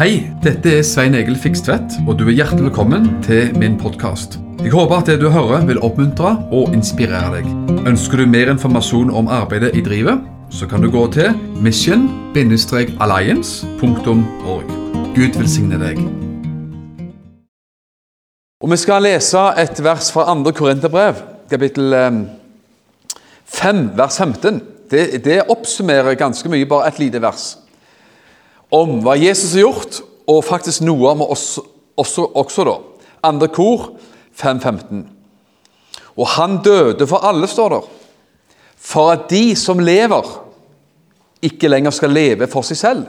Hei, dette er Svein Egil Fikstvedt, og du er hjertelig velkommen til min podkast. Jeg håper at det du hører vil oppmuntre og inspirere deg. Ønsker du mer informasjon om arbeidet i drivet, så kan du gå til mission-alliance.org. Gud velsigne deg. Og Vi skal lese et vers fra 2. Korinterbrev, kapittel 5, vers 15. Det, det oppsummerer ganske mye, bare et lite vers om hva Jesus har gjort, og faktisk noe om oss også, også da. Andre kor 5.15. Og han døde for alle, står der, for at de som lever, ikke lenger skal leve for seg selv,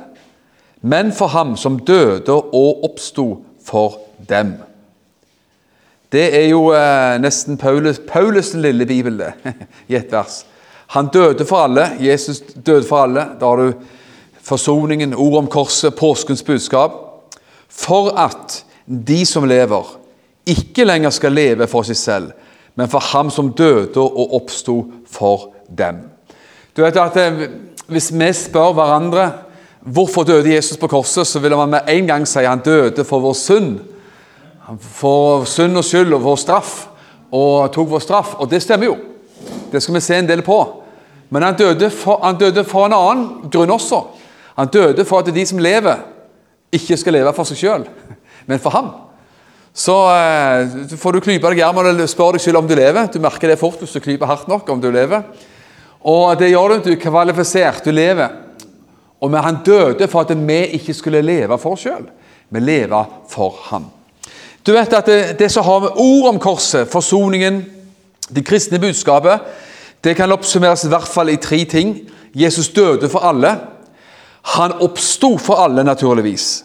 men for ham som døde og oppsto for dem. Det er jo eh, nesten Paulus, Paulus' lille bibel, det, i ett vers. Han døde for alle. Jesus døde for alle. Da har du forsoningen, ord om korset, påskens budskap. For at de som lever, ikke lenger skal leve for seg selv, men for ham som døde og oppsto for dem. Du vet at eh, Hvis vi spør hverandre hvorfor døde Jesus på korset, så vil man med en gang si han døde for vår synd. For synd og skyld og vår straff, og tok vår straff. Og det stemmer jo. Det skal vi se en del på. Men han døde for, han døde for en annen grunn også. Han døde for at de som lever, ikke skal leve for seg sjøl, men for ham. Så eh, får du klype deg i armen og spørre deg selv om du lever. Du merker det fort hvis du klyper hardt nok om du lever. Og det gjør du. Du er kvalifisert. Du lever. Og men han døde for at vi ikke skulle leve for oss sjøl. Vi lever for ham. Du vet at det, det som har med ord om korset, forsoningen, det kristne budskapet, det kan oppsummeres i hvert fall i tre ting. Jesus døde for alle. Han oppsto for alle, naturligvis.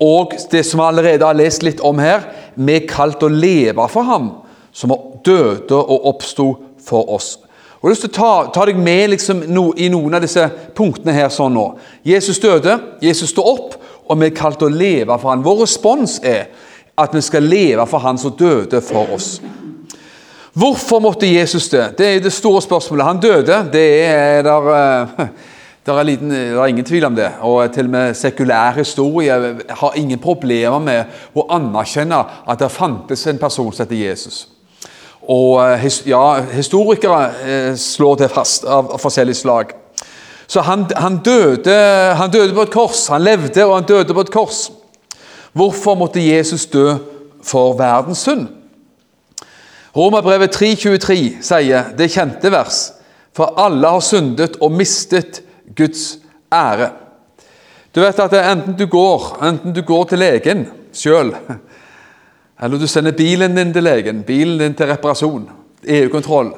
Og det som vi allerede har lest litt om her, vi er kalt å leve for ham, som døde og oppsto for oss. Og Jeg har lyst til å ta, ta deg med liksom no, i noen av disse punktene her sånn nå. Jesus døde, Jesus står opp, og vi er kalt å leve for ham. Vår respons er at vi skal leve for han som døde for oss. Hvorfor måtte Jesus dø? Det er det store spørsmålet. Han døde. Det er der, uh, det er, liten, det er, ingen tvil om det. Og til og med sekulær historie har ingen problemer med å anerkjenne at det fantes en person som heter Jesus. Og eh, ja, Historikere eh, slår det fast av, forskjellig slag. Så han, han, døde, han døde på et kors. Han levde, og han døde på et kors. Hvorfor måtte Jesus dø for verdens synd? Romerbrevet 3,23 sier det kjente vers. For alle har syndet og mistet Guds ære. Du vet at enten du går, enten du går til legen sjøl, eller du sender bilen din til legen, bilen din til reparasjon, EU-kontroll,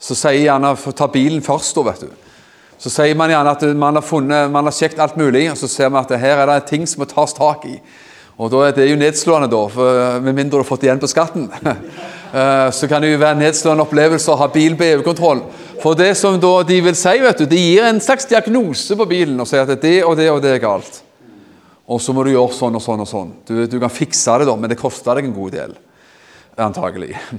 så sier gjerne ta bilen først, da, vet du. Så sier man gjerne at man har, funnet, man har sjekt alt mulig, og så ser man at her er det ting som må tas tak i. Og da er Det jo nedslående, da, for med mindre du har fått igjen på skatten. Eh, så kan det jo være en nedslående opplevelse å ha bil på EU-kontroll. For det som da de vil si, vet du, de gir en slags diagnose på bilen og sier at det og det og det er galt. Og så må du gjøre sånn og sånn og sånn. Du, du kan fikse det, da, men det koster deg en god del. Antagelig.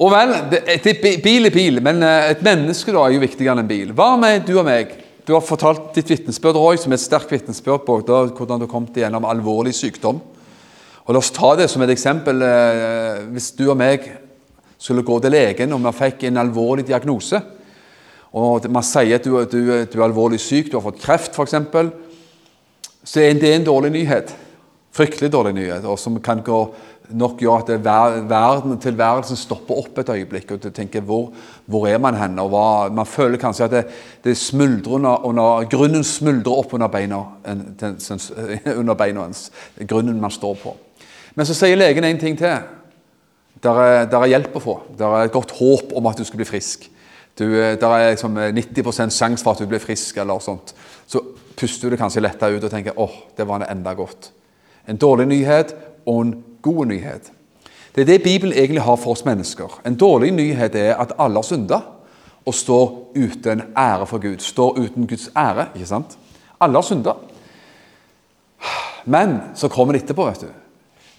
Og vel, det, det, bil er bil, men eh, et menneske da er jo viktigere enn en bil. Hva med du og meg? Du har fortalt ditt vitnesbyrd, Roy, som er et sterkt vitnesbyrd på hvordan du har kommet gjennom alvorlig sykdom. Og La oss ta det som et eksempel. Eh, hvis du og meg skulle gå til legen og vi fikk en alvorlig diagnose, og man sier at du, du, du er alvorlig syk, du har fått kreft f.eks., så er det en dårlig nyhet. Fryktelig dårlig nyhet, og som kan gå, nok gjøre at verden, tilværelsen stopper opp et øyeblikk. og tenker, Hvor, hvor er man hen? Og hva, man føler kanskje at det, det smuldrer under, under, grunnen smuldrer opp under beina, under beina ens. Grunnen man står på. Men så sier legen en ting til. Der er, der er hjelp å få. Der er et godt håp om at du skal bli frisk. Du, eh, der er liksom 90 eh, sjanse for at du blir frisk. eller sånt. Så puster du kanskje lettere ut og tenker åh, det var enda godt. En dårlig nyhet og en god nyhet. Det er det Bibelen egentlig har for oss mennesker. En dårlig nyhet er at alle har synda og står uten ære for Gud. Står uten Guds ære. ikke sant? Alle har synda. Men så kommer det etterpå. vet du.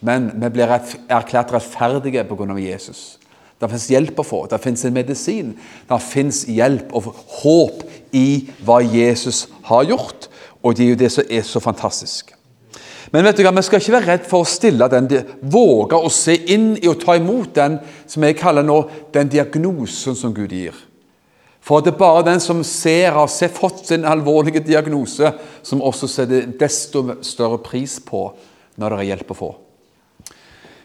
Men vi blir erklært rettferdige pga. Jesus. Det fins hjelp å få. Det fins en medisin. Det fins hjelp og håp i hva Jesus har gjort. Og det er jo det som er så fantastisk. Men vet du hva, vi skal ikke være redd for å stille den, våge å se inn i og ta imot den som jeg kaller nå den diagnosen som Gud gir. For det er bare den som ser, har fått sin alvorlige diagnose, som også setter desto større pris på når det er hjelp å få.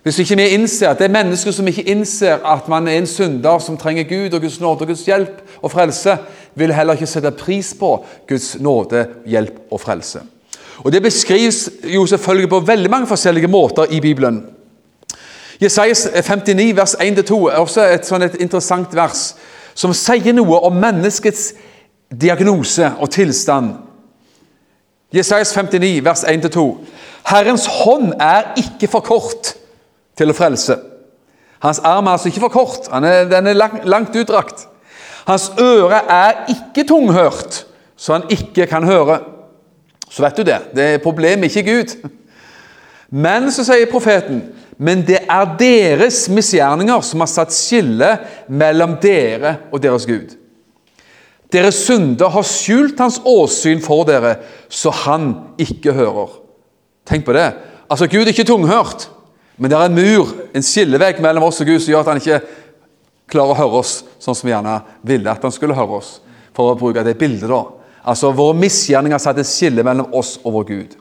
Hvis ikke vi innser at det er mennesker som ikke innser at man er en synder som trenger Gud og Guds nåde og Guds hjelp og frelse, vil heller ikke sette pris på Guds nåde, hjelp og frelse. Og Det beskrives jo selvfølgelig på veldig mange forskjellige måter i Bibelen. Jesajas 59, vers 1-2 er også et, sånn et interessant vers som sier noe om menneskets diagnose og tilstand. Jesajas 59, vers 1-2. Herrens hånd er ikke for kort til å frelse. Hans arm er altså ikke for kort, er, den er lang, langt utdrakt. Hans øre er ikke tunghørt, så han ikke kan høre. Så vet du det. Det er problemet, ikke Gud. Men så sier profeten men det er deres misgjerninger som har satt skille mellom dere og deres Gud. Deres synder har skjult hans åsyn for dere, så han ikke hører. Tenk på det. Altså, Gud er ikke tunghørt, men det er en mur, en skillevegg mellom oss og Gud som gjør at han ikke klarer å høre oss sånn som vi gjerne ville at han skulle høre oss. For å bruke det bildet, da. Altså, Våre misgjerninger satte skille mellom oss og vår Gud.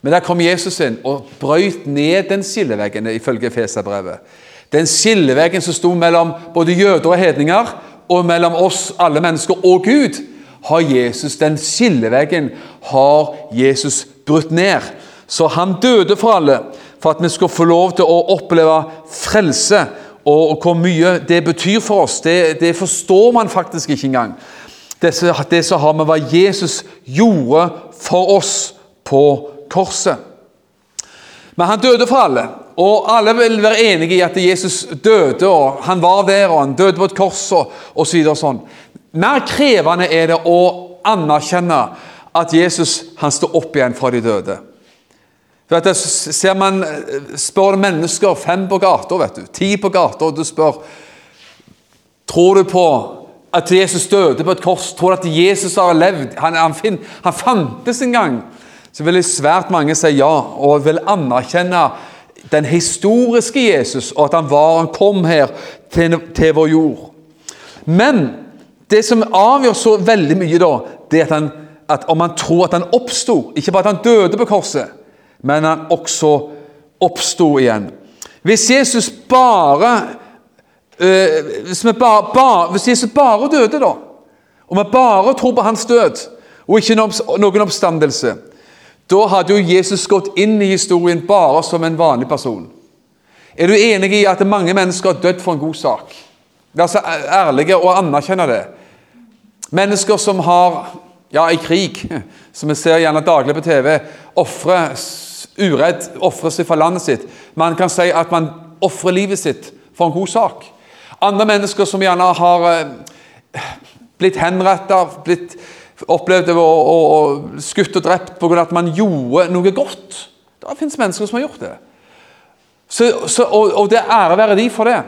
Men der kom Jesus inn og brøyt ned den skilleveggen, ifølge Feserbrevet. Den skilleveggen som sto mellom både jøder og hedninger, og mellom oss, alle mennesker, og Gud, har Jesus, den skilleveggen har Jesus brutt ned. Så han døde for alle, for at vi skulle få lov til å oppleve frelse. Og, hvor mye det betyr for oss, det, det forstår man faktisk ikke engang. Det, som har med hva Jesus gjorde for oss på korset. Men han døde for alle, og alle vil være enige i at Jesus døde, og han var der, og han døde på et kors, og osv. Så sånn. Mer krevende er det å anerkjenne at Jesus han står opp igjen fra de døde. Vet du, ser man, Spør mennesker, fem på gata, ti på gata, og du spør Tror du på at Jesus døde på et kors? Tror at Jesus har levd? Han, han, han fantes en gang så vil svært mange si ja, og vil anerkjenne den historiske Jesus, og at han var han kom her til, til vår jord. Men det som avgjør så veldig mye, da, det er at, han, at om han tror at han oppsto Ikke bare at han døde på korset, men han også oppsto igjen. Hvis Jesus bare, øh, hvis, bare, bare, hvis Jesus bare døde, da, og vi bare tror på hans død, og ikke noen oppstandelse, da hadde jo Jesus gått inn i historien bare som en vanlig person. Er du enig i at mange mennesker har dødd for en god sak? Vær så ærlige og anerkjenne det. Mennesker som har, ja, i krig, som vi ser gjerne daglig på TV, ofrer uredd, ofrer seg for landet sitt. Man kan si at man ofrer livet sitt for en god sak. Andre mennesker som gjerne har eh, blitt henretta, blitt opplevd å, å, å skutt og drept pga. at man gjorde noe godt. Det fins mennesker som har gjort det. Så, så, og, og, det ære være de for det.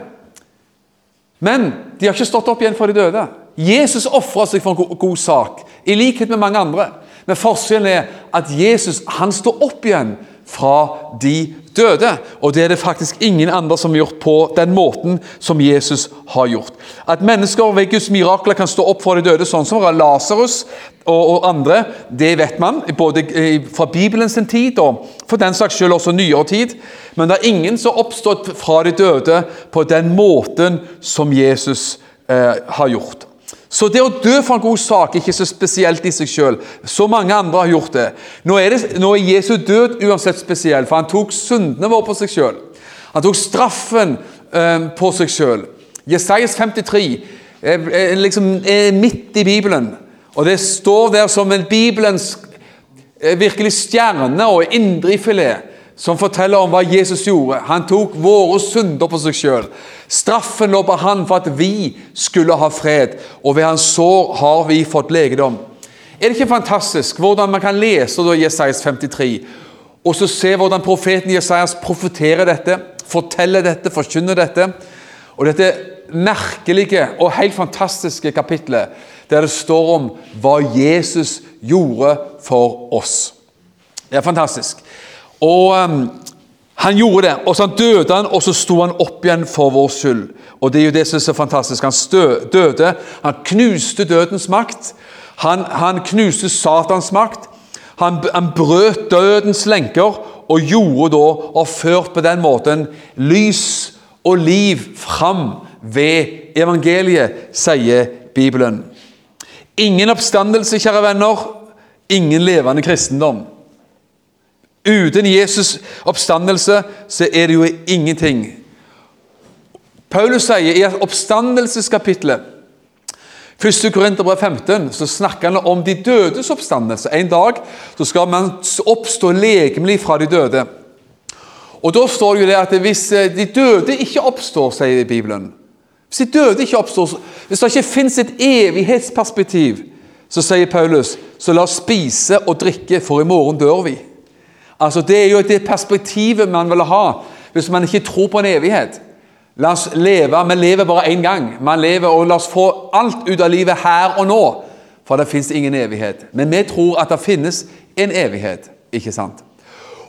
Men de har ikke stått opp igjen for de døde. Jesus ofra seg for en god, god, sak, i likhet med mange andre. Men forskjellen er at Jesus han står opp igjen fra de døde. Og det er det faktisk ingen andre som har gjort på den måten som Jesus har gjort. At mennesker ved Guds mirakler kan stå opp fra de døde, sånn som Lasarus og, og, andre, det vet man. Både fra Bibelens tid og for den saks skyld også nyere tid. Men det er ingen som har oppstått fra de døde på den måten som Jesus eh, har gjort. Så det å dø for en god sak er ikke så spesielt i seg selv. Så mange andre har gjort det. Nå er, det, nå er Jesu død uansett spesiell, for han tok syndene våre på seg selv. Han tok straffen eh, på seg selv. Jesajas 53 er, er, liksom, er midt i Bibelen, og det står der som en Bibelens eh, virkelig stjerne og indrefilet som forteller om hva Jesus gjorde. Han tok våre synder på seg selv. Straffen lå på han for at vi skulle ha fred, og ved hans sår har vi fått legedom. Er det ikke fantastisk hvordan man kan lese da Jesajas 53, og så se hvordan profeten Jesajas profeterer dette, forteller dette, forkynner dette? Og dette merkelige og helt fantastiske kapitlet der det står om hva Jesus gjorde for oss. Det er fantastisk. Og um, Han gjorde det, og så døde han, og så sto han opp igjen for vår skyld. Og Det er jo det som er så fantastisk. Han stø, døde, han knuste dødens makt. Han, han knuste Satans makt. Han, han brøt dødens lenker og gjorde da, og ført på den måten, lys og liv fram ved evangeliet, sier Bibelen. Ingen oppstandelse, kjære venner. Ingen levende kristendom. Uten Jesus' oppstandelse så er det jo ingenting. Paulus sier i oppstandelseskapitlet 1. Korinterbrev 15 så snakker han om de dødes oppstandelse. En dag så skal man oppstå legemlig fra de døde. Og Da står det jo det at hvis eh, de døde ikke oppstår, sier Bibelen Hvis de døde ikke oppstår, hvis det ikke fins et evighetsperspektiv, så sier Paulus, så la oss spise og drikke, for i morgen dør vi. Altså Det er jo det perspektivet man vil ha hvis man ikke tror på en evighet. La oss leve. Vi lever bare én gang. Man lever, og La oss få alt ut av livet her og nå, for det fins ingen evighet. Men vi tror at det finnes en evighet. ikke sant?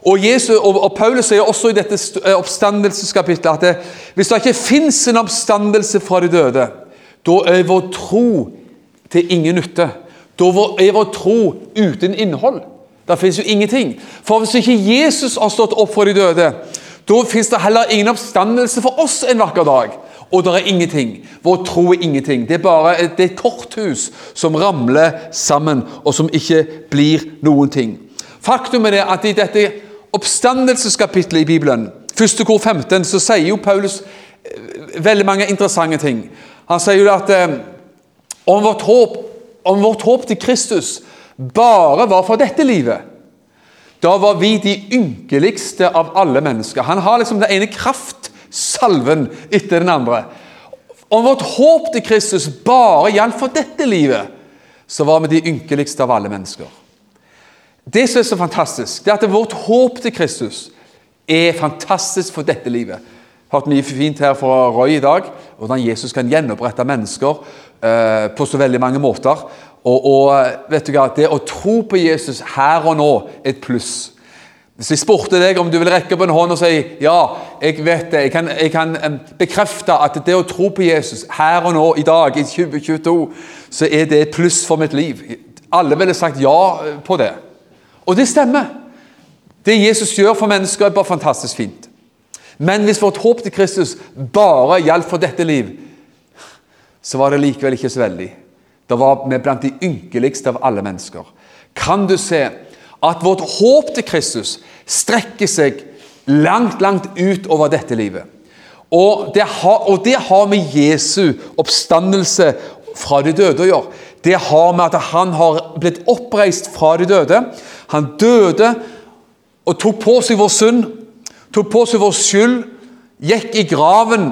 Og, Jesus, og, og Paulus sier også i dette eh, oppstandelseskapitlet at det, hvis det ikke fins en oppstandelse fra de døde, da er vår tro til ingen nytte. Da er vår tro uten innhold. Det fins jo ingenting. For hvis ikke Jesus har stått opp for de døde, da fins det heller ingen oppstandelse for oss en vakker dag. Og det er ingenting. Vår tro er ingenting. Det er bare et, det er et korthus som ramler sammen, og som ikke blir noen ting. Faktum er det at i dette oppstandelseskapittelet i Bibelen, første kor 15, så sier jo Paulus eh, veldig mange interessante ting. Han sier jo at eh, om, vårt håp, om vårt håp til Kristus bare var for dette livet, da var vi de ynkeligste av alle mennesker. Han har liksom den ene kraftsalven etter den andre. Om vårt håp til Kristus bare gjaldt for dette livet, så var vi de ynkeligste av alle mennesker. Det som er så fantastisk, det er at vårt håp til Kristus er fantastisk for dette livet. Jeg har hørt mye fint her fra Roy i dag, hvordan Jesus kan gjenopprette mennesker eh, på så veldig mange måter. Og, og, vet du hva, Det å tro på Jesus her og nå er et pluss. Hvis jeg spurte deg om du vil rekke opp en hånd og si ja, jeg vet det, jeg kan, jeg kan bekrefte at det å tro på Jesus her og nå, i dag, i 2022, så er det et pluss for mitt liv. Alle ville sagt ja på det. Og det stemmer. Det Jesus gjør for mennesker, er bare fantastisk fint. Men hvis vårt håp til Kristus bare gjaldt for dette liv, så var det likevel ikke så veldig. Da var vi blant de ynkeligste av alle mennesker. Kan du se at vårt håp til Kristus strekker seg langt, langt utover dette livet? Og det har, og det har med Jesu oppstandelse fra de døde å gjøre. Det har med at han har blitt oppreist fra de døde. Han døde og tok på seg vår synd, tok på seg vår skyld, gikk i graven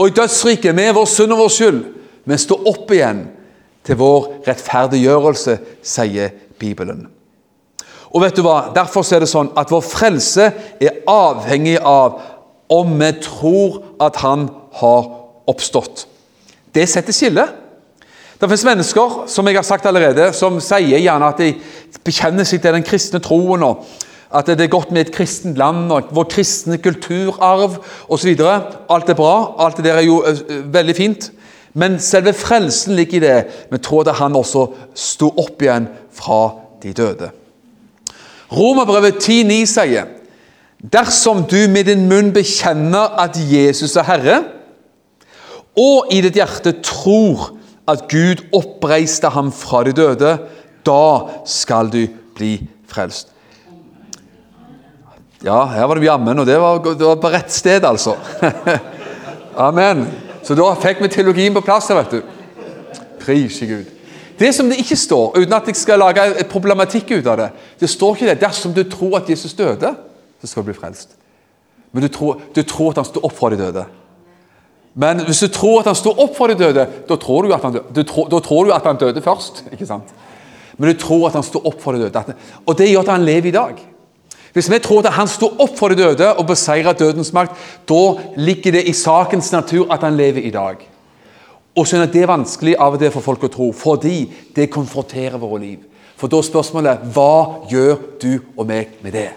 og i dødsriket med vår synd og vår skyld, men sto opp igjen til vår rettferdiggjørelse, sier Bibelen. Og vet du hva? Derfor er det sånn at vår frelse er avhengig av om vi tror at Han har oppstått. Det setter skille. Det finnes mennesker som jeg har sagt allerede, som sier gjerne at de bekjenner seg til den kristne troen, og at det er godt med et kristent land og vår kristne kulturarv osv. Alt er bra. Alt det der er jo uh, veldig fint. Men selve frelsen ligger i det. Vi tror at han også sto opp igjen fra de døde. Romerbrevet 10,9 sier Dersom du med din munn bekjenner at Jesus er Herre, og i ditt hjerte tror at Gud oppreiste ham fra de døde, da skal du bli frelst. Ja, her var det jammen, og det var, det var på rett sted, altså. Amen. Så da fikk vi teologien på plass vet du. Prise Gud. Det som det ikke står, uten at jeg skal lage et problematikk ut av det Det står ikke det. Dersom du tror at Jesus døde, så skal du bli frelst. Men du tror, du tror at han sto opp fra de døde. Men hvis du tror at han sto opp for de døde, da tror du at han, døde, tror, tror at han døde først. ikke sant? Men du tror at han sto opp for de døde. Og det gjør at han lever i dag. Hvis vi tror at han sto opp for de døde og beseiret dødens makt, da ligger det i sakens natur at han lever i dag. Og så er det vanskelig av og til for folk å tro, fordi det konfronterer våre liv. For da er spørsmålet hva gjør du og meg med det?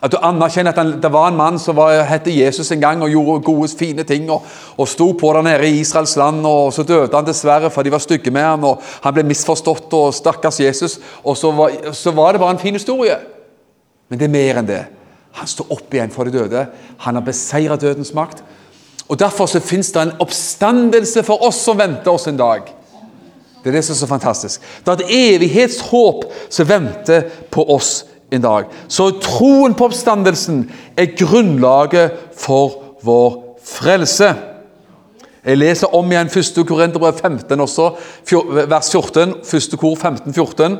At du anerkjenner at han, det var en mann som var, het Jesus en gang og gjorde gode, fine ting og, og sto på der nede i Israels land, og så døde han dessverre for de var stygge med ham, og han ble misforstått, og stakkars Jesus. Og så var, så var det bare en fin historie. Men det er mer enn det. Han står opp igjen for de døde. Han har beseiret dødens makt. Og Derfor så fins det en oppstandelse for oss som venter oss en dag. Det er det som er så fantastisk. Det er et evighetshåp som venter på oss en dag. Så troen på oppstandelsen er grunnlaget for vår frelse. Jeg leser om igjen 1. Korinterbrev 15 også, vers 14. 1. kor 15, 14.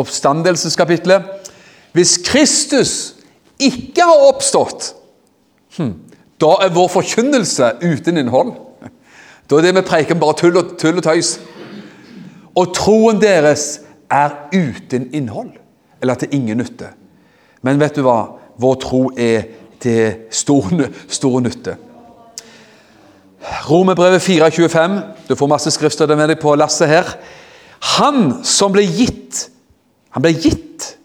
Oppstandelseskapitlet. Hvis Kristus ikke har oppstått, hm, da er vår forkynnelse uten innhold. Da er det vi preiker bare tull og, tull og tøys. Og troen deres er uten innhold, eller til ingen nytte. Men vet du hva? Vår tro er til stor, stor nytte. Romerbrevet 4,25. Du får masse skrifter med deg på lasset her. Han som ble gitt Han ble gitt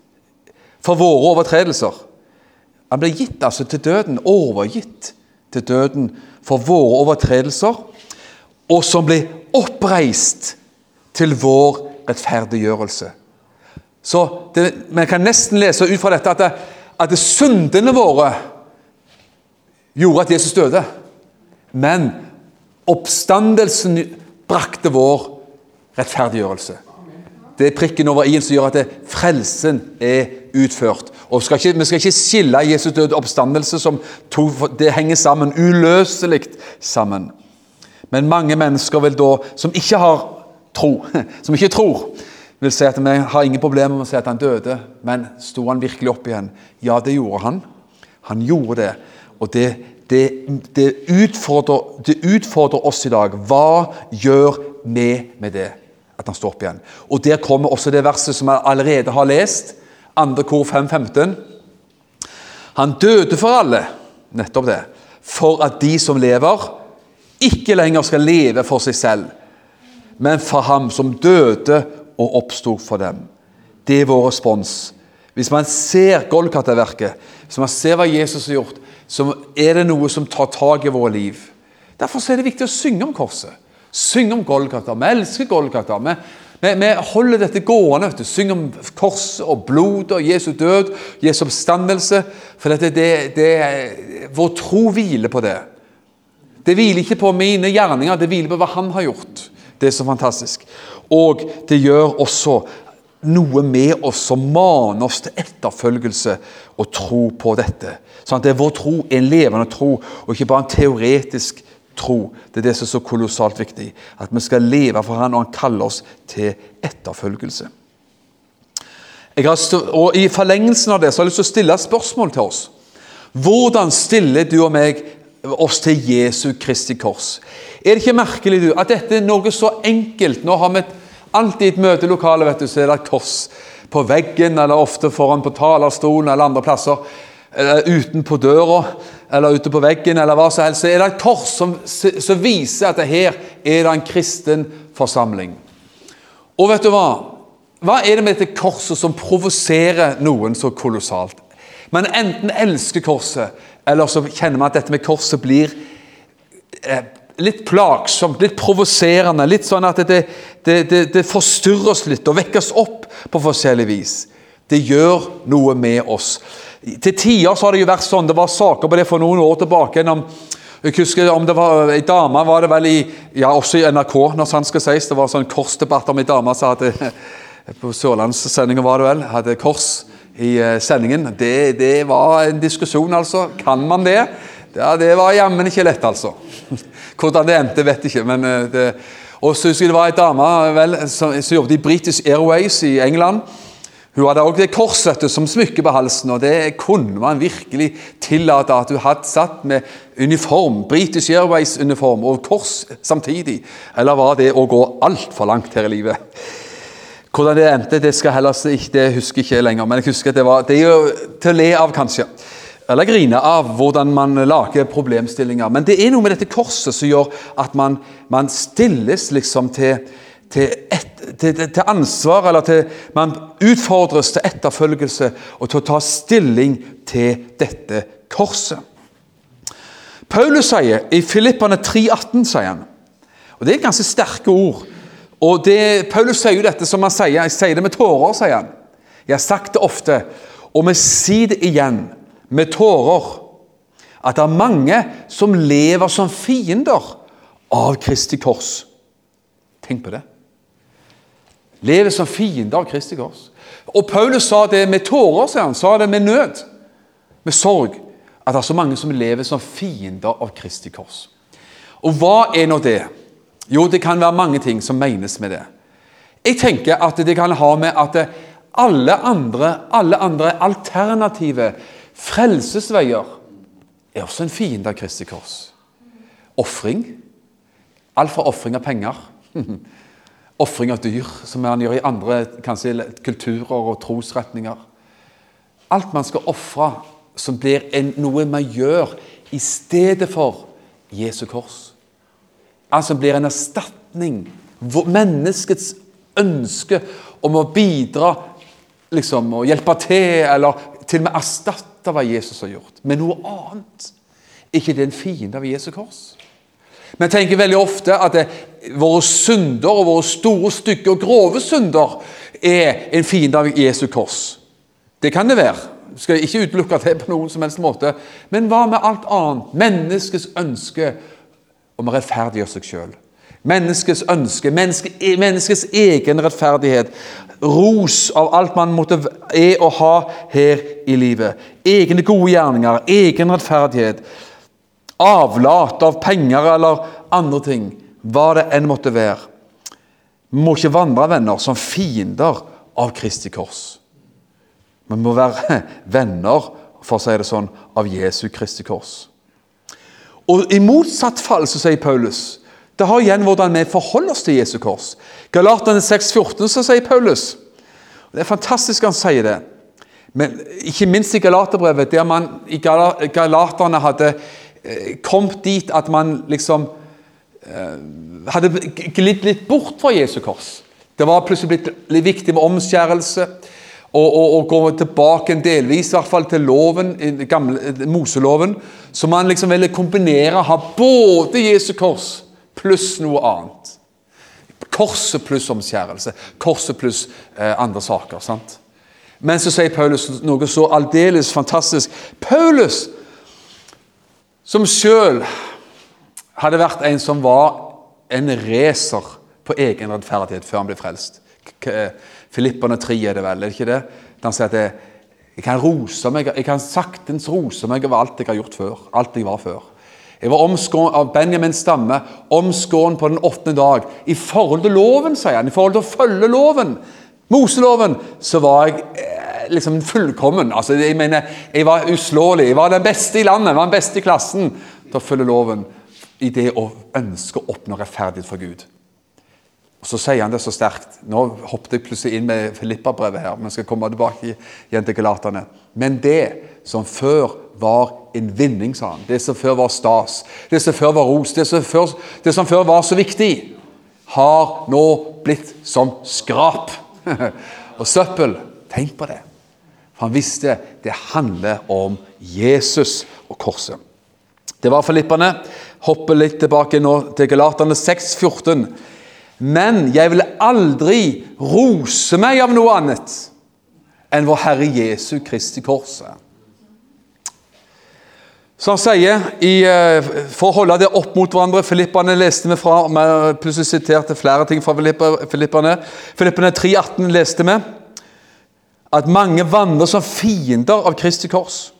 for våre overtredelser. Han ble gitt altså til døden, overgitt til døden for våre overtredelser, og som ble oppreist til vår rettferdiggjørelse. Så det, Vi kan nesten lese ut fra dette at, det, at det syndene våre gjorde at Jesus døde. Men oppstandelsen brakte vår rettferdiggjørelse. Det er prikken over i-en som gjør at det, frelsen er utført. Og skal ikke, Vi skal ikke skille Jesus død oppstandelse, som to, det henger sammen, uløselig sammen. Men mange mennesker vil da, som ikke har tro, som ikke tror, vil si at vi har ingen problemer med å si at han døde, men sto han virkelig opp igjen? Ja, det gjorde han. Han gjorde det. Og det, det, det, utfordrer, det utfordrer oss i dag. Hva gjør vi med det? At han står opp igjen. Og Der kommer også det verset som jeg allerede har lest. 2. kor 5.15. Han døde for alle, nettopp det, for at de som lever, ikke lenger skal leve for seg selv men for ham som døde og oppsto for dem. Det er vår respons. Hvis man ser Golgata-verket, hvis man ser hva Jesus har gjort, så er det noe som tar tak i våre liv. Derfor er det viktig å synge om korset. Synge om Golgata. Vi elsker Golgata. Vi, vi, vi holder dette gående. vet du. Synge om korset og blodet og Jesu død, Jesu oppstandelse. For dette, det, det, vår tro hviler på det. Det hviler ikke på mine gjerninger, det hviler på hva han har gjort. Det er så fantastisk. Og det gjør også noe med oss som maner oss til etterfølgelse og tro på dette. Sånn at det er Vår tro er en levende tro, og ikke bare en teoretisk tro. Det er det som er så kolossalt viktig. At vi skal leve for Han, og Han kaller oss til etterfølgelse. Har, og I forlengelsen av det så har jeg lyst til å stille et spørsmål til oss. Hvordan stiller du og meg oss til Jesu Kristi kors? Er det ikke merkelig du, at dette er noe så enkelt? Nå har vi alltid et møtelokale, vet du, så er det et kors på veggen, eller ofte foran på talerstolen eller andre plasser. Eller utenpå døra, eller ute på veggen, eller hva som helst. Så er det et kors som, som viser at det her er det en kristen forsamling. Og vet du hva? Hva er det med dette korset som provoserer noen så kolossalt? Man enten elsker korset, eller så kjenner man at dette med korset blir eh, litt plagsomt, litt provoserende. Litt sånn at det, det, det, det, forstyrrer oss litt og vekker oss opp på forskjellig vis. Det gjør noe med oss. Til tider så har det jo vært sånn, det var saker på det for noen år tilbake. om jeg husker om det var Ei dame var det vel i ja også i NRK, når sant skal sies. Det var sånn korsdebatt om ei dame som hadde på Sørlandssendinga var det vel, hadde kors i eh, sendingen. Det, det var en diskusjon, altså. Kan man det? Ja, Det var jammen ikke lett, altså. Hvordan det endte, vet jeg ikke. men eh, det, og så husker jeg Det var ei dame vel, som, som jobbet i British Airways i England. Hun hadde også det korset som smykke på halsen, og det kunne man virkelig tillate at hun hadde satt med uniform, British Airways-uniform og kors samtidig. Eller var det å gå altfor langt her i livet? Hvordan det endte, det skal heller ikke, det husker jeg ikke lenger, men jeg husker at det var det er jo til å le av, kanskje. eller grine av hvordan man lager problemstillinger. Men det er noe med dette korset som gjør at man, man stilles liksom til, til, et, til, til, ansvar, eller til, man utfordres til etterfølgelse og til å ta stilling til dette korset. Paulus sier i Filippane 3,18 sier han, og det er ganske sterke ord. og det, Paulus sier jo dette som han sier, jeg sier det med tårer, sier han. Jeg har sagt det ofte, og vi sier det igjen med tårer, at det er mange som lever som fiender av Kristi kors. Tenk på det. Lever som fiender av Kristi kors. Og Paulus sa det med tårer, sier han. Sa det med nød, med sorg. At det er så mange som lever som fiender av Kristi kors. Og hva er nå det? Jo, det kan være mange ting som menes med det. Jeg tenker at det kan ha med at alle andre, alle andre alternative frelsesveier er også en fiende av Kristi kors. Ofring. Alt fra ofring av penger. Ofring av dyr, som man gjør i andre kanskje, kulturer og trosretninger. Alt man skal ofre som blir en, noe man gjør i stedet for Jesu kors. Altså blir en erstatning. Menneskets ønske om å bidra, liksom, å hjelpe til, eller til og med erstatte hva Jesus har gjort, med noe annet. ikke det en fiende av Jesu kors? Vi tenker veldig ofte at det, våre synder og våre store, stygge og grove synder er en fiende av Jesu kors. Det kan det være. Jeg skal ikke utelukke det på noen som helst måte. Men hva med alt annet? Menneskets ønske om å rettferdiggjøre seg sjøl. Menneskets ønske, menneske, menneskets egen rettferdighet. Ros av alt man måtte er og ha her i livet. Egne gode gjerninger, egen rettferdighet. Avlat av penger eller andre ting. Hva det enn måtte være. Vi må ikke vandre, venner, som fiender av Kristi kors. Vi må være venner, for å si det sånn, av Jesu Kristi kors. Og I motsatt fall så sier Paulus det har igjen hvordan vi forholder oss til Jesu kors. Galaterne 6,14 så sier Paulus Det er fantastisk han sier det. Men ikke minst i Galaterbrevet, der man i Galaterne hadde eh, kommet dit at man liksom hadde glidd litt bort fra Jesu kors. Det var plutselig blitt litt viktig med omskjærelse og, og, og gå tilbake en delvis i hvert fall til loven, gamle, Moseloven, så man liksom ville kombinere ha både Jesu kors pluss noe annet. Korset pluss omskjærelse. Korset pluss eh, andre saker. sant? Men så sier Paulus noe så aldeles fantastisk. Paulus, som sjøl hadde vært en som var en racer på egen rettferdighet før han ble frelst. Filipperne 3 er det vel, er det ikke det? Han sier at jeg, jeg kan rose meg, jeg kan saktens rose meg over alt jeg har gjort før. Alt jeg var før. Jeg var omskåren av Benjamins stamme, omskåren på den åttende dag. I forhold til loven, sier han, i forhold til å følge loven, Moseloven, så var jeg eh, liksom fullkommen. Altså, jeg mener, jeg var uslåelig. Jeg var den beste i landet, jeg var den beste i klassen til å følge loven i det å ønske å oppnå rettferdighet for Gud. Og Så sier han det så sterkt. Nå hoppet jeg plutselig inn med Filippa-brevet her. men skal komme tilbake igjen til Galaterne. Men det som før var en vinning, sa han. Det som før var stas. Det som før var ros. Det som før, det som før var så viktig, har nå blitt som skrap og søppel. Tenk på det. For han visste det handler om Jesus og korset. Det var filipperne. Hopper litt tilbake nå til Galaterne 6, 14. Men jeg vil aldri rose meg av noe annet enn vår Herre Jesu Kristi Korset. Så han sier, i, eh, For å holde det opp mot hverandre Filippene leste vi fra, vi plutselig siterte flere ting fra Filippene. Filippene 3,18 leste vi at mange vandrer som fiender av Kristi kors.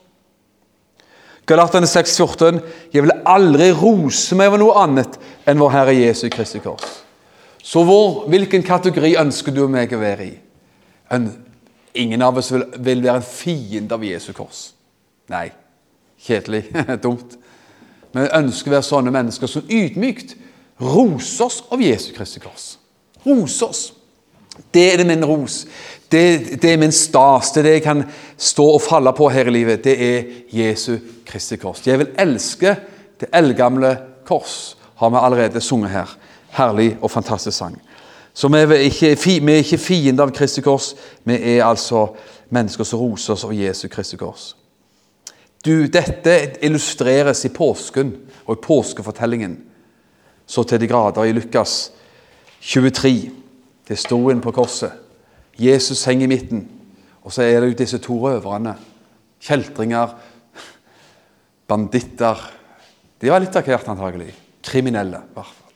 Galaterne 6,14.: Jeg vil aldri rose meg over noe annet enn vår Herre Jesu Kristi kors. Så hvor, hvilken kategori ønsker du meg å være i? En, ingen av oss vil, vil, være en fiende av Jesu kors. Nei. Kjedelig. Dumt. Men vi ønsker å være sånne mennesker som ydmykt roser oss av Jesu Kristi kors. Roser oss. Det er det min ros. Det, det er min stas, det er det jeg kan stå og falle på her i livet. Det er Jesu Kristi kors. Jeg vil elske det eldgamle kors, har vi allerede sunget her. Herlig og fantastisk sang. Så vi er ikke, vi er ikke fiender av Kristi kors, vi er altså mennesker som roser oss av Jesu Kristi kors. Du, dette illustreres i påsken og i påskefortellingen så til de grader i Lukas 23. Det sto inn på korset. Jesus henger i midten, og så er det jo disse to røverne. Kjeltringer, banditter De var litt hvert, antagelig. Kriminelle, i hvert fall.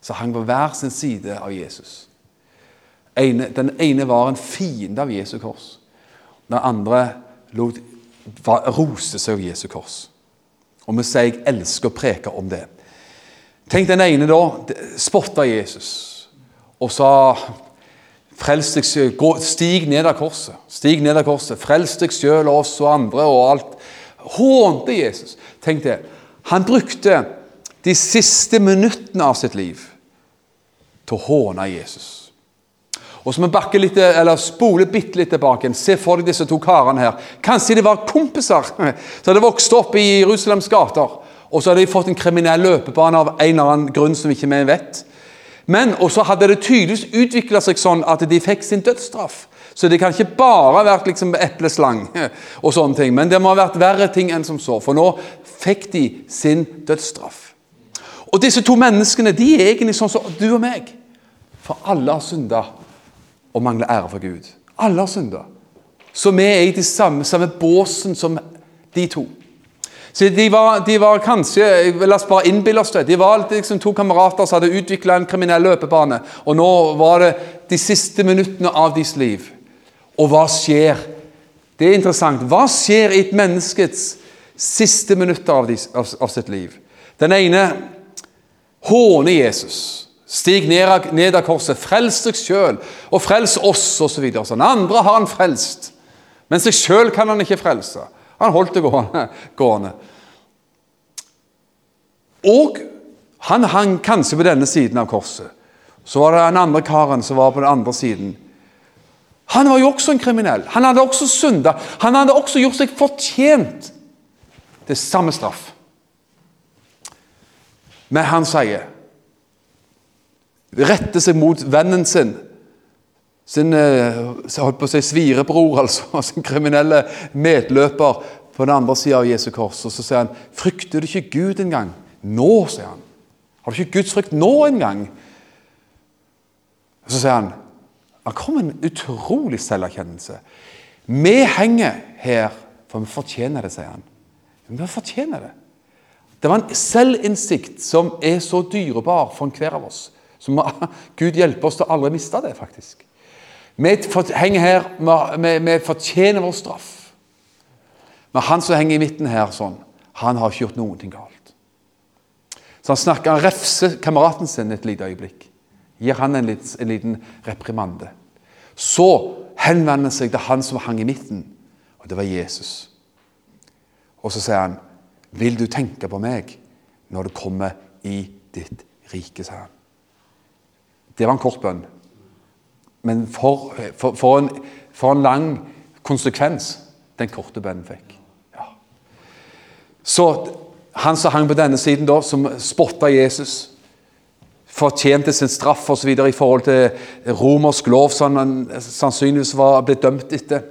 Så hang på hver sin side av Jesus. Den ene var en fiende av Jesu kors. Den andre lot, var, seg av Jesu kors. Og vi sier jeg elsker å preke om det. Tenk den ene da spotta Jesus og sa Frels deg sjøl. Stig ned av korset. Stig ned av korset. Frels deg selv og oss og andre og alt. Hånte Jesus. Tenk det. Han brukte de siste minuttene av sitt liv til å håne Jesus. Og så må vi litt, eller spole bitte litt tilbake. Se for deg disse to karene her. Kanskje de var kompiser som hadde vokst opp i Jerusalems gater. Og så hadde de fått en kriminell løpebane av en eller annen grunn som ikke vi vet. Men også hadde det tydeligvis utvikla seg sånn at de fikk sin dødsstraff. Så det kan ikke bare ha vært liksom epleslang og sånne ting, men det må ha vært verre ting enn som så. For nå fikk de sin dødsstraff. Og disse to menneskene de er egentlig sånn som du og meg. For alle har synda og mangler ære for Gud. Alle har synda. Så vi er i de samme, samme båsen som de to. Så de var, de var, kanskje La oss bare innbille oss det. De var liksom to kamerater som hadde utvikla en kriminell løpebane. Og nå var det de siste minuttene av deres liv. Og hva skjer? Det er interessant. Hva skjer i et menneskets siste minutter av, de, av, av sitt liv? Den ene håner Jesus. Stig ned, ned av korset. Frels deg sjøl, og frels oss, osv. Den andre har han frelst. Men seg sjøl kan han ikke frelse. Han holdt det gående. Og han hang kanskje på denne siden av korset. Så var det den andre karen som var på den andre siden. Han var jo også en kriminell. Han hadde også synda. Han hadde også gjort seg fortjent til samme straff. Men han sier Retter seg mot vennen sin, sin eh, holdt på å si svirebror, altså, sin kriminelle medløper på den andre sida av Jesu kors. Og så sier han, 'Frykter du ikke Gud engang?' Nå, sier han. Har du ikke Guds frykt nå engang? Så sier han Det kom en utrolig selverkjennelse. Vi henger her for vi fortjener det, sier han. Vi fortjener det. Det var en selvinnsikt som er så dyrebar for enhver av oss. Så Gud hjelpe oss til å aldri miste det, faktisk. Vi henger her, vi, fortjener vår straff. Men han som henger i midten her, sånn, han har ikke gjort noen ting galt. Så han snakker, han refser kameraten sin et lite øyeblikk. Gir han en, liten, en liten reprimande. Så henvender han seg til han som hang i midten, og det var Jesus. Og så sier han, 'Vil du tenke på meg når du kommer i ditt rike', sier han. Det var en kort bønn. Men for, for, for, en, for en, lang konsekvens den korte bønnen fikk. Ja. Så han som hang på denne siden, da, som spotta Jesus, fortjente sin straff osv. i forhold til romersk lov som han sannsynligvis var blitt dømt etter.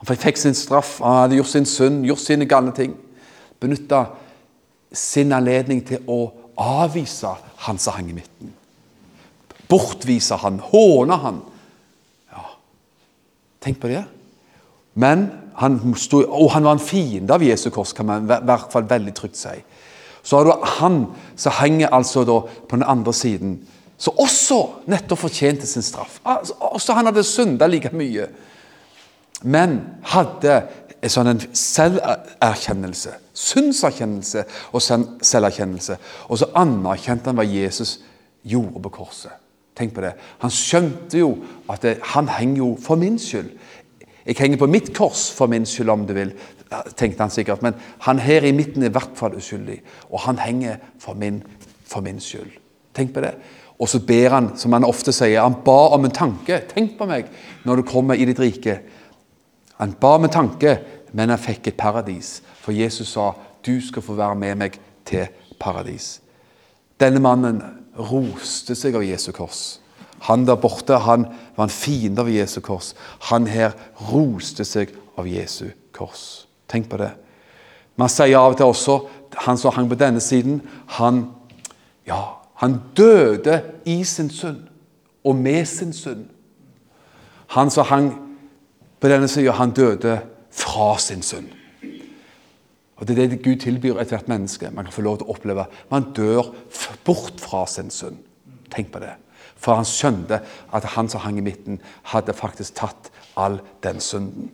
Han fikk sin straff, han hadde gjort sin synd, gjort sine galne ting. Benytta sin anledning til å avvise han som hang i midten. Bortvise han, håne han. Ja. Tenk på det. Men han stod, og han var en fiende av Jesu kors, kan man i hvert fall veldig trygt si. Så har du han som henger altså da på den andre siden, som også nettopp fortjente sin straff. Altså, også han hadde synda like mye, men hadde en sånn en selverkjennelse, syndserkjennelse og selverkjennelse. Og så anerkjente han hva Jesus gjorde på korset. Tenk på det. Han skjønte jo at det, han henger jo for min skyld. Jeg henger på mitt kors for min skyld, om du vil, tenkte han sikkert. Men han her i midten er i hvert fall uskyldig, og han henger for min, for min skyld. Tenk på det. Og så ber han, som han ofte sier, han ba om en tanke. Tenk på meg når du kommer i ditt rike. Han ba om en tanke, men han fikk et paradis. For Jesus sa, 'Du skal få være med meg til paradis'. Denne mannen roste seg av Jesu kors. Han der borte han var en fiende av Jesu kors. Han her roste seg av Jesu kors. Tenk på det. Man sier av og til også han som hang på denne siden, han, ja, han døde i sin synd og med sin synd. Han som hang på denne siden, han døde fra sin synd. Og Det er det Gud tilbyr ethvert menneske. Man kan få lov til å oppleve. Man dør bort fra sin synd. Tenk på det. For han skjønte at han som hang i midten, hadde faktisk tatt all den synden.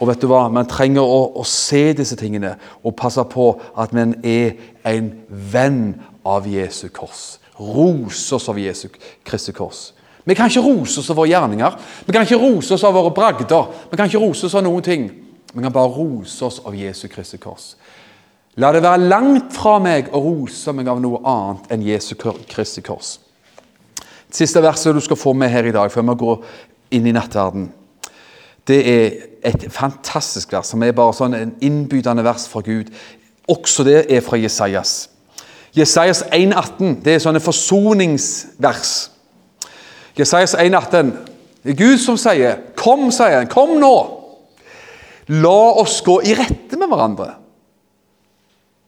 Og vet du hva? Man trenger å, å se disse tingene og passe på at man er en venn av Jesu kors. Rose oss av Jesu Kristi kors. Vi kan ikke rose oss av våre gjerninger. Vi kan ikke rose oss av våre bragder. Vi kan ikke rose oss av noen ting. Vi kan bare rose oss av Jesu Kristi kors. La det være langt fra meg å rose meg av noe annet enn Jesu Kristi kors. Det siste verset du skal få med her i dag, før vi går inn i nattverden, det er et fantastisk vers, som er bare sånn en innbydende vers fra Gud. Også det er fra Jesajas. Jesajas 1,18 det er sånne forsoningsvers. Jesajas 1,18 det er Gud som sier 'Kom', sier han. 'Kom nå'. La oss gå i rette med hverandre.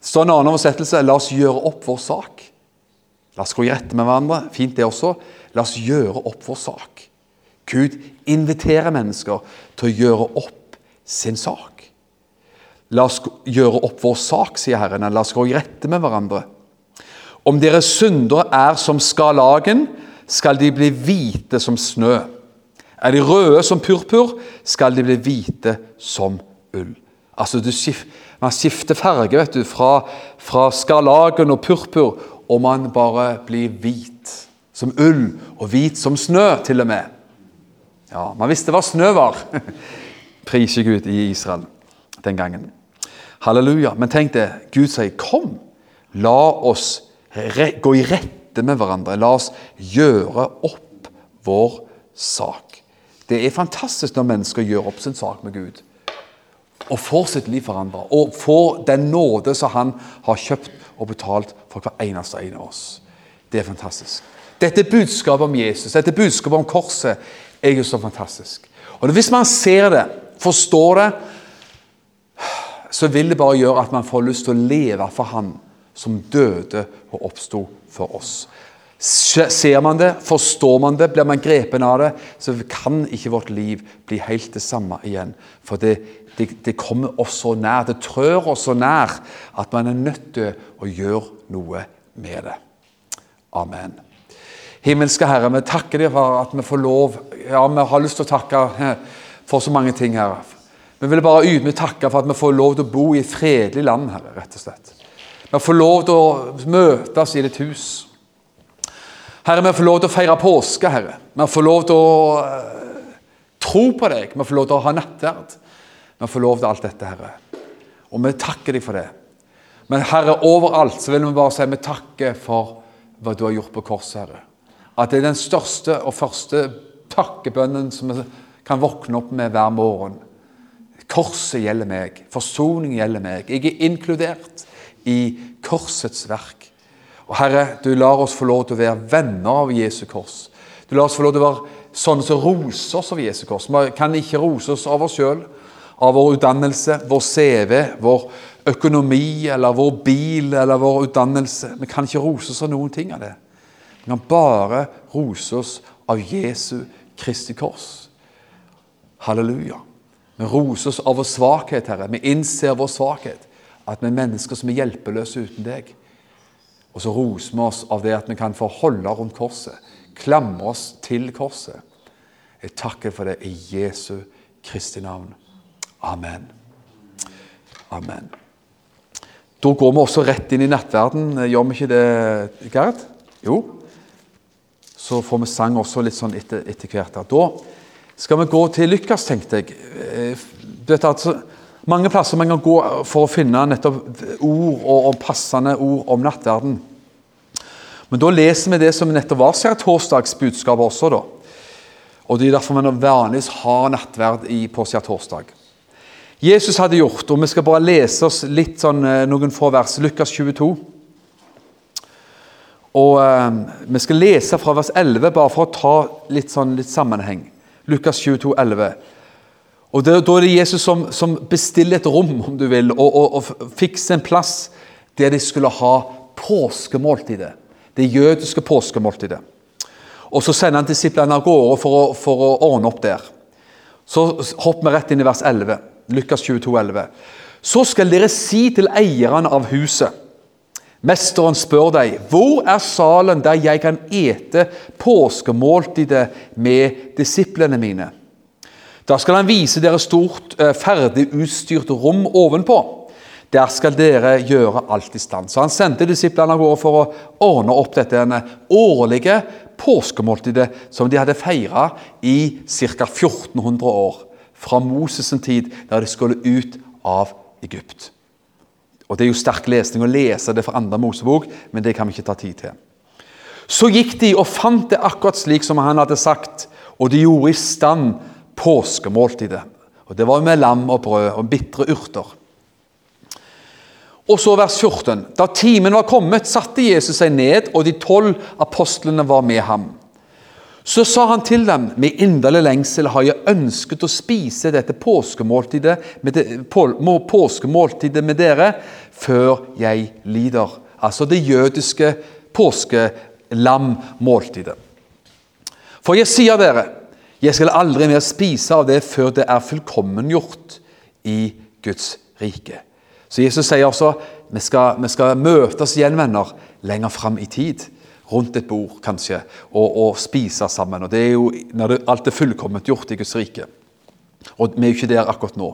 Så en annen oversettelse la oss gjøre opp vår sak. La oss gå i rette med hverandre. Fint, det også. La oss gjøre opp vår sak. Gud inviterer mennesker til å gjøre opp sin sak. La oss gjøre opp vår sak, sier Herren. La oss gå i rette med hverandre. Om deres syndere er som skarlagen, skal de bli hvite som snø. Er de røde som purpur, skal de bli hvite som ull. Altså, skif, Man skifter farge vet du, fra, fra skarlagen og purpur, og man bare blir hvit som ull, og hvit som snø, til og med. Ja, Man visste hva snø var. Priser Gud i Israel den gangen. Halleluja. Men tenk det, Gud sier, 'Kom, la oss gå i rette med hverandre.' 'La oss gjøre opp vår sak.' Det er fantastisk når mennesker gjør opp sin sak med Gud og får sitt liv forandra. Og får den nåde som han har kjøpt og betalt for hver eneste en av oss. Det er fantastisk. Dette budskapet om Jesus, dette budskapet om korset, er jo så fantastisk. Og Hvis man ser det, forstår det, så vil det bare gjøre at man får lyst til å leve for Han som døde og oppsto for oss. Ser man det, forstår man det, blir man grepen av det, så kan ikke vårt liv bli helt det samme igjen. For det, det, det kommer oss så nær, det trør oss så nær at man er nødt til å gjøre noe med det. Amen. Himmelske Herre, vi takker deg for at vi får lov Ja, vi har lyst til å takke for så mange ting, Herre. Vi vil bare ydmykt takke for at vi får lov til å bo i et fredelig land, Herre, rett og slett. Vi får lov til å møtes i ditt hus. Herre, vi får lov til å feire påske, Herre. Vi får lov til å uh, tro på deg. Vi får lov til å ha nattverd. Vi får lov til alt dette, Herre. Og vi takker deg for det. Men Herre, overalt så vil vi bare si vi takker for hva du har gjort på korset, Herre at det er den største og første takkebønnen som vi kan våkne opp med hver morgen. Korset gjelder meg, forsoning gjelder meg. Jeg er inkludert i korsets verk. Og Herre, du lar oss få lov til å være venner av Jesu kors. Du lar oss få lov til å være sånne som roser oss av Jesu kors. Vi kan ikke rose oss av oss sjøl, av vår utdannelse, vår CV, vår økonomi eller vår bil eller vår utdannelse. Vi kan ikke rose oss av noen ting av det. Vi kan bare rose oss av Jesu Kristi kors. Halleluja. Vi roser oss av vår svakhet, Herre. Vi innser vår svakhet. At vi er mennesker som er hjelpeløse uten deg. Og så roser vi oss av det at vi kan få holde rundt korset. Klamre oss til korset. Jeg takker for det i Jesu Kristi navn. Amen. Amen. Da går vi også rett inn i nattverden. Gjør vi ikke det, Gerd? Jo så får vi sang også litt sånn etter, etter hvert. Da skal vi gå til Lykkes, tenkte jeg. Du vet altså, mange plasser man kan gå for å finne nettopp ord og, og passende ord om nattverden. Men da leser vi det som nettopp var skjærtorsdagsbudskapet også, da. Og Det er derfor vi vanligvis har nattverd i, på skjærtorsdag. Jesus hadde gjort, og vi skal bare lese oss litt sånn, eh, noen få vers. Lukas 22. Og eh, Vi skal lese fra vers 11, bare for å ta litt, sånn, litt sammenheng. Lukas 22, 11. Og det, Da er det Jesus som, som, bestiller et rom, om du vil, og, og, og fikser en plass der de skulle ha påskemåltidet. Det jødiske påskemåltidet. Og Så sender han disiplene av gårde for å, for å ordne opp der. Så hopper vi rett inn i vers 11. Lukas 22, 11. Så skal dere si til eierne av huset Mesteren spør deg, hvor er salen der jeg kan ete påskemåltidet med disiplene mine? Da skal han vise dere stort, eh, ferdig utstyrt rom ovenpå. Der skal dere gjøre alt i stand. Så han sendte disiplene av gårde for å ordne opp dette årlige påskemåltidet som de hadde feira i ca. 1400 år. Fra Moses' tid, der de skulle ut av Egypt. Og Det er jo sterk lesning å lese det fra andre Mosebok, men det kan vi ikke ta tid til. Så gikk de og fant det akkurat slik som han hadde sagt, og de gjorde i stand påskemåltidet. Og Det var med lam og brød og bitre urter. Og så vers 14. Da timen var kommet, satte Jesus seg ned, og de tolv apostlene var med ham. Så sa han til dem, med inderlig lengsel har jeg ønsket å spise dette påskemåltidet med, de, på, påskemåltidet med dere før jeg lider. Altså det jødiske påskelammåltidet. For jeg sier dere, jeg skal aldri mer spise av det før det er fullkommengjort i Guds rike. Så Jesus sier også vi skal, vi skal møtes igjen, venner, lenger fram i tid rundt et bord, kanskje, og, og spise sammen. Og Det er jo når det, alt er fullkomment gjort i Guds rike. Og vi er jo ikke der akkurat nå.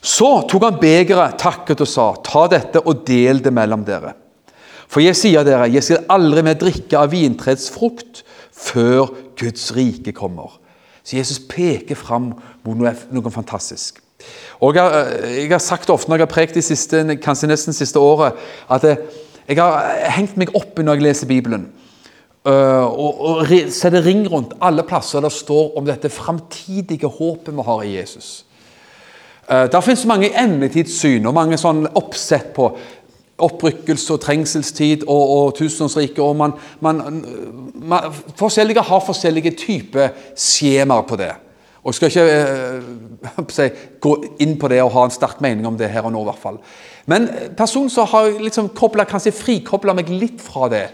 Så tok han begeret, takket og sa, ta dette og del det mellom dere. For jeg sier dere, jeg skal aldri mer drikke av vintreets frukt før Guds rike kommer. Så Jesus peker fram mot noe, noe fantastisk. Og jeg, jeg, har sagt ofte når jeg har prekt de siste, kanskje nesten siste året, at det, jeg har hengt meg opp når jeg leser Bibelen. Uh, og, og setter ring rundt alle plasser der står om dette framtidige håpet vi har i Jesus. Uh, der finnes mange endetidssyn og mange sånn oppsett på opprykkelse og trengselstid og, og tusenårsriket. og man, man, man, Forskjellige har forskjellige typer skjemaer på det. Og Jeg skal ikke si, gå inn på det og ha en sterk mening om det her og nå. i hvert fall. Men personen som har liksom koblet, kanskje frikobla meg litt fra det,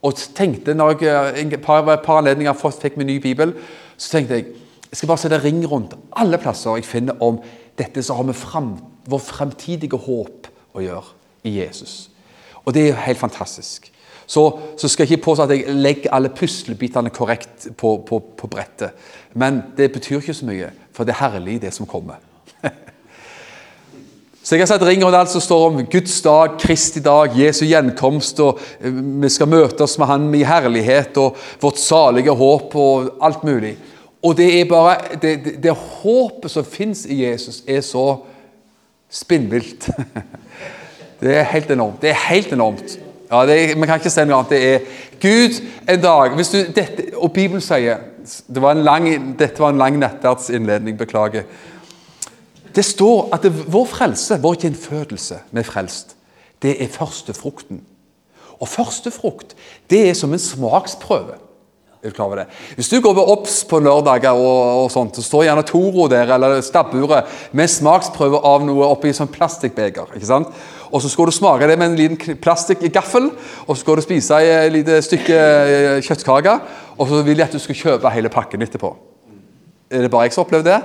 og tenkte når jeg eh, et par, par anledninger fikk min ny bibel, så tenkte jeg jeg skal bare sette ring rundt alle plasser jeg finner om dette som har med frem, vår fremtidige håp å gjøre i Jesus. Og det er jo helt fantastisk. Så, så skal jeg ikke påstå at jeg legger alle puslebitene korrekt på, på, på brettet. Men det betyr ikke så mye, for det er herlig, det som kommer. Så jeg har satt ring rundt alt som står om Guds dag, Kristi dag, Jesu gjenkomst, og eh, vi skal møte oss med Han i herlighet og vårt salige håp og alt mulig. Og det er bare Det, det, det håpet som fins i Jesus, er så spinnvilt. Det er helt enormt. Det er helt enormt. Ja, er, man kan ikke si noe annet. Det er Gud en dag hvis du, dette, Og Bibelen sier det var lang, Dette var en lang nattverdsinnledning, beklager. Det står at det, vår frelse, vår gjenfødelse med frelst, det er førstefrukten. Og førstefrukt det er som en smaksprøve. Er du klar over det? Hvis du går ved OBS på lørdager, og, og sånt, så står gjerne Toro der, eller stabburet med smaksprøve av noe oppi sånn plastikkbeger. ikke sant? Og så skal du smake det med en liten plastikkgaffel, og så skal du spise et lite stykke eh, kjøttkake, og så vil de at du skal kjøpe hele pakken etterpå. Er det bare jeg som har det?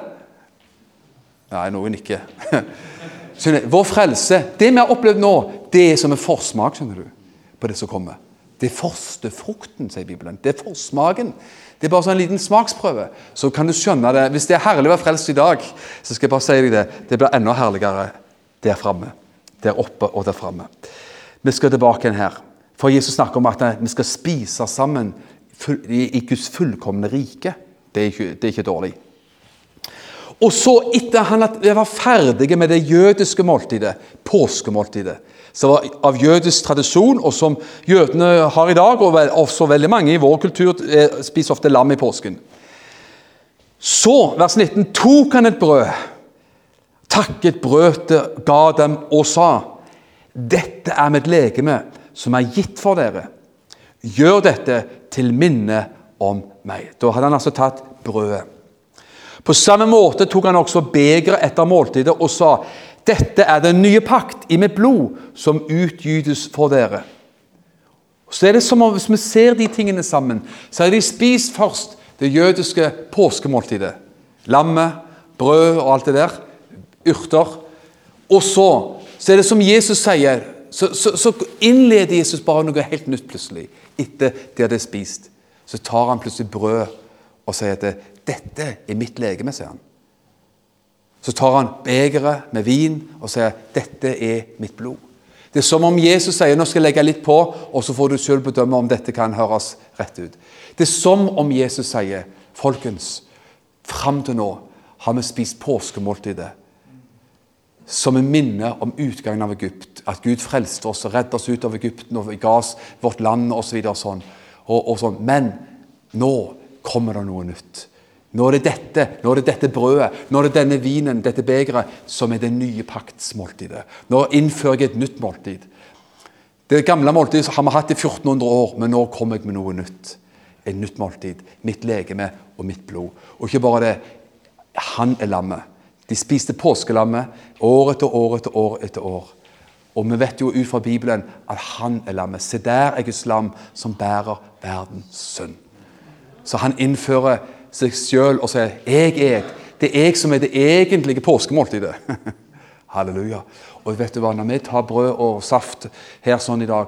Nei, noen ikke. Vår frelse, det vi har opplevd nå, det er som en forsmak skjønner du, på det som kommer. Det er første frukten, sier Bibelen. Det er forsmaken. Det er bare sånn en liten smaksprøve. Så kan du skjønne det. Hvis det er herlig å være frelst i dag, så skal jeg bare si deg det. Det blir enda herligere der framme. Der oppe og der framme. Vi skal tilbake igjen her. For Jesus snakker om at vi skal spise sammen i Guds fullkomne rike. Det er ikke, det er ikke dårlig. Og så, etter han var ferdige med det jødiske måltidet, påskemåltidet, som var av jødisk tradisjon, og som jødene har i dag, og også veldig mange i vår kultur eh, spiser ofte lam i påsken. Så, vers 19, tok han et brød, takket brødet, ga dem og sa:" Dette er mitt legeme, som er gitt for dere. Gjør dette til minne om meg. Da hadde han altså tatt brødet. På samme måte tok han også begeret etter måltidet og sa:" Dette er den nye pakt i mitt blod, som utgytes for dere. Så er det som om Hvis vi ser de tingene sammen, så har de spist først det jødiske påskemåltidet. Lammet, brød og alt det der. Urter. Og så, så er det som Jesus sier, så, så, så innleder Jesus bare noe helt nytt plutselig. Etter de hadde spist. Så tar han plutselig brød og sier at 'dette er mitt legeme', sier han. Så tar han begeret med vin og sier 'dette er mitt blod'. Det er som om Jesus sier 'nå skal jeg legge litt på', og så får du selv bedømme om dette kan høres rett ut. Det er som om Jesus sier 'folkens, fram til nå har vi spist påskemåltidet' som en minne om utgangen av Egypt. At Gud frelste oss og reddet oss ut av Egypten og ga oss vårt land osv. Og, så og, og sånn. Men nå kommer det noe nytt. Nå er det dette nå er det dette brødet, nå er det denne vinen, dette begeret, som er det nye paktsmåltidet. Nå innfører jeg et nytt måltid. Det gamle måltidet har vi hatt i 1400 år, men nå kommer jeg med noe nytt. Et nytt måltid. Mitt legeme og mitt blod. Og ikke bare det. Han er lammet. De spiste påskelammet år etter år etter år etter år. Og vi vet jo ut fra Bibelen at han er lammet. Se der er Guds lam som bærer verdens synd. Så han innfører seg sjøl og sier 'Jeg er Det er jeg som er det egentlige påskemåltidet. Halleluja. Og vet du hva, Når vi tar brød og saft her sånn i dag,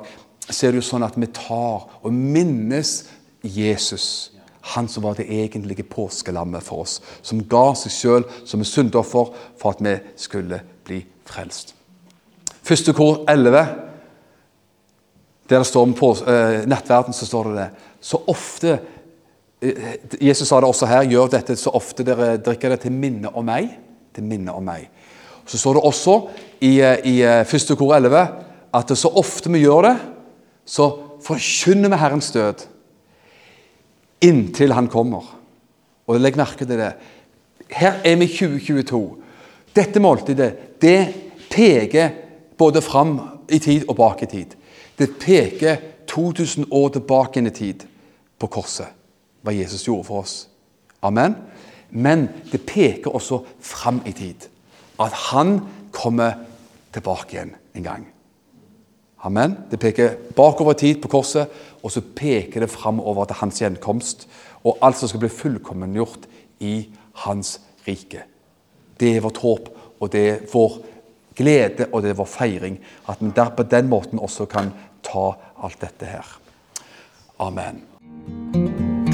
så er det jo sånn at vi tar og minnes Jesus. Han som var det egentlige påskelammet for oss. Som ga seg sjøl som et syndoffer for at vi skulle bli frelst. Første kor 11, der det står om på, eh, nettverden, så står det det. Så ofte Jesus sa det også her gjør dette så ofte dere drikker det til minne om meg. Til minne om meg. Så står det også i, eh, i 1. Eh, kor 11 at så ofte vi gjør det, så forkynner vi Herrens død inntil Han kommer. Og Legg merke til det. Her er vi i 2022. Dette måltidet det peker både fram i tid og bak i tid. Det peker 2000 år tilbake i tid på korset hva Jesus gjorde for oss. Amen. Men det peker også fram i tid. At han kommer tilbake igjen en gang. Amen. Det peker bakover i tid på korset, og så peker det framover til hans gjenkomst. Og alt som skal bli fullkommengjort i hans rike. Det er vårt håp, og det er vår glede og det er vår feiring. At vi der på den måten også kan ta alt dette her. Amen.